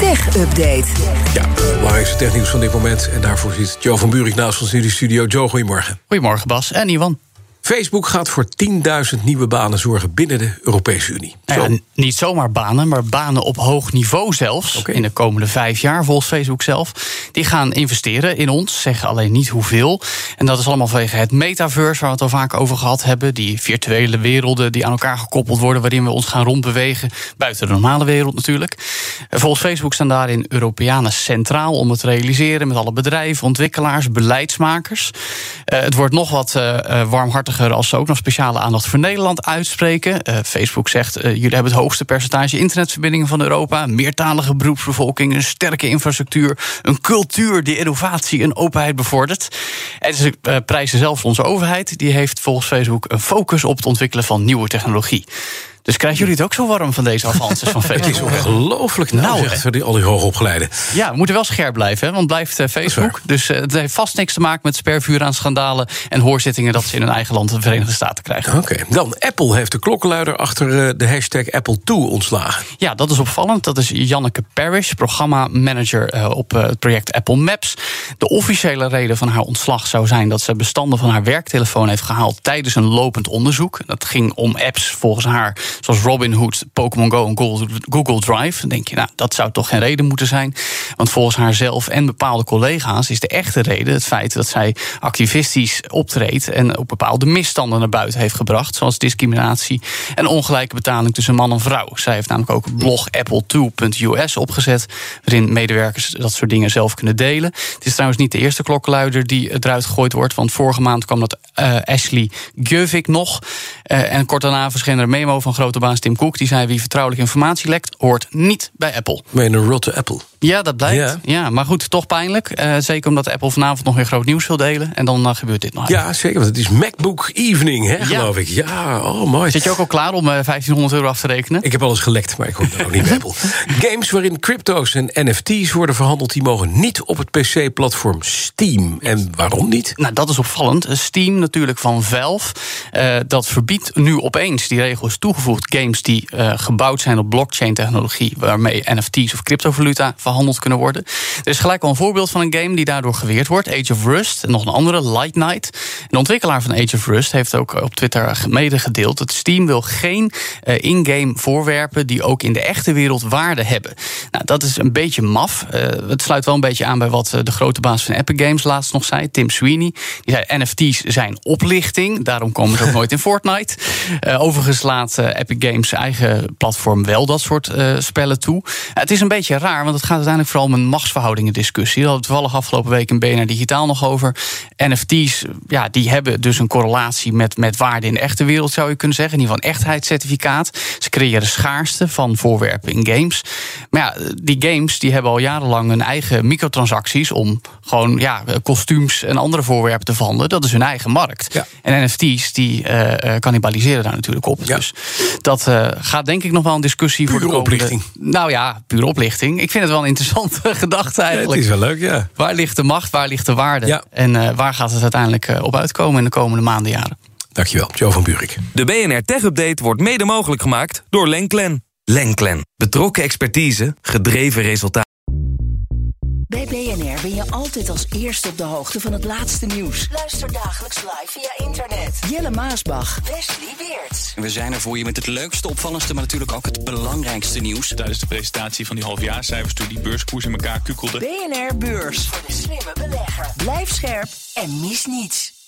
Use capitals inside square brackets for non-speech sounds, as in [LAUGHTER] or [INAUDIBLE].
Tech Update. Ja, belangrijkste technieuws van dit moment. En daarvoor zit Joe van Buurik naast ons in de studio. Joe, goedemorgen. Goedemorgen Bas en Iwan. Facebook gaat voor 10.000 nieuwe banen zorgen binnen de Europese Unie. Nou ja, niet zomaar banen, maar banen op hoog niveau zelfs. In de komende vijf jaar, volgens Facebook zelf. Die gaan investeren in ons, zeggen alleen niet hoeveel. En dat is allemaal vanwege het metaverse, waar we het al vaak over gehad hebben. Die virtuele werelden die aan elkaar gekoppeld worden, waarin we ons gaan rondbewegen. Buiten de normale wereld natuurlijk. Volgens Facebook staan daarin Europeanen centraal om het te realiseren. Met alle bedrijven, ontwikkelaars, beleidsmakers. Eh, het wordt nog wat eh, eh, als ze ook nog speciale aandacht voor Nederland uitspreken. Eh, Facebook zegt: eh, jullie hebben het hoogste percentage internetverbindingen van Europa. Meertalige beroepsbevolking, een sterke infrastructuur. Een cultuur die innovatie en openheid bevordert. En ze eh, prijzen zelfs onze overheid. Die heeft volgens Facebook een focus op het ontwikkelen van nieuwe technologie. Dus krijgen jullie het ook zo warm van deze avances van [LAUGHS] Het is Facebook? ongelooflijk nou, Nou, voor die, al die hoogopgeleiden. Ja, we moeten wel scherp blijven, hè, want het blijft eh, Facebook. Dus eh, het heeft vast niks te maken met spervuur aan schandalen en hoorzittingen dat ze in hun eigen land de Verenigde Staten krijgen. Oké, dan Apple heeft de klokkenluider achter eh, de hashtag Apple II ontslagen. Ja, dat is opvallend. Dat is Janneke Parrish, programmamanager op het project Apple Maps. De officiële reden van haar ontslag zou zijn dat ze bestanden van haar werktelefoon heeft gehaald tijdens een lopend onderzoek. Dat ging om apps volgens haar, zoals Robinhood, Pokémon Go en Google, Drive. Dan denk je, nou, dat zou toch geen reden moeten zijn. Want volgens haar zelf en bepaalde collega's is de echte reden het feit dat zij activistisch optreedt en op bepaalde misstanden naar buiten heeft gebracht, zoals discriminatie en ongelijke betaling tussen man en vrouw. Zij heeft namelijk ook blog apple2.us opgezet, waarin medewerkers dat soort dingen zelf kunnen delen. Het is trouwens niet de eerste klokkenluider die eruit gegooid wordt, want vorige maand kwam dat eh, Ashley Gjövik nog. Eh, en kort daarna verscheen er een memo van grote baas Tim Cook, die zei wie vertrouwelijke informatie lekt, hoort niet bij Apple. Met een rotte Apple. Ja, dat blijkt. Ja. Ja, maar goed, toch pijnlijk. Eh, zeker omdat Apple vanavond nog weer groot nieuws wil delen. En dan eh, gebeurt dit nog. Ja, zeker, want het is MacBook Evening, hè, geloof ik. Ja, oh mooi. Zit je ook al klaar om eh, 1500 euro af te rekenen? Ik heb alles gelekt, maar ik hoor dan ook niet bij Apple. [LAUGHS] Games waarin crypto's en NFT's worden verhandeld... die mogen niet op het PC-platform Steam. En waarom niet? Nou, dat is opvallend. Steam natuurlijk van Valve. dat verbiedt nu opeens, die regel is toegevoegd... games die gebouwd zijn op blockchain-technologie... waarmee NFT's of cryptovaluta verhandeld kunnen worden. Er is gelijk al een voorbeeld van een game die daardoor geweerd wordt. Age of Rust. En nog een andere, Light Night. De ontwikkelaar van Age of Rust heeft ook op Twitter medegedeeld... dat Steam wil geen eh, in-game voorwerpen... die ook in de echte wereld waarde hebben. Nou, dat is een beetje maf. Eh, het sluit wel een beetje aan bij wat eh, de grote baas van Epic Games laatst nog zei, Tim Sweeney. Die zei: NFT's zijn oplichting, daarom komen ze ook nooit in Fortnite. Eh, overigens laat Epic Games eigen platform wel dat soort spellen toe. Het is een beetje raar, want het gaat uiteindelijk vooral om een machtsverhoudingen discussie. Daar hadden we toevallig afgelopen week in BNR Digitaal nog over. NFT's, ja, die hebben dus een correlatie met, met waarde in de echte wereld, zou je kunnen zeggen. In ieder geval een echtheidscertificaat. Ze creëren schaarste van voorwerpen in games. Maar ja, die games die hebben al jarenlang hun eigen microtransacties om gewoon ja, kostuums en andere voorwerpen te verhandelen. Dat is hun eigen markt. Ja. En NFT's die eh, cannibaliseren daar natuurlijk op. Ja. Dus dat eh, gaat denk ik nog wel een discussie voor de Pure komende... oplichting. Nou ja, puur oplichting. Ik vind het wel een interessante [LAUGHS] gedachte Ja, het eigenlijk. is wel leuk, ja. Waar ligt de macht, waar ligt de waarde? En waar gaat het uiteindelijk op uitkomen in de komende maanden, jaren? Dankjewel, Joe van Buurik. De BNR Tech Update wordt mede mogelijk gemaakt door Lenklen. Lenklen. Betrokken expertise, gedreven resultaten. Bij BNR ben je altijd als eerste op de hoogte van het laatste nieuws. Luister dagelijks live via internet. Jelle Maasbach. Wesley Weert. We zijn er voor je met het leukste, opvallendste, maar natuurlijk ook het belangrijkste nieuws. Tijdens de presentatie van die halfjaarcijfers toen die beurskoers in elkaar kukkelde. BNR Beurs. Voor de slimme belegger. Blijf scherp en mis niets.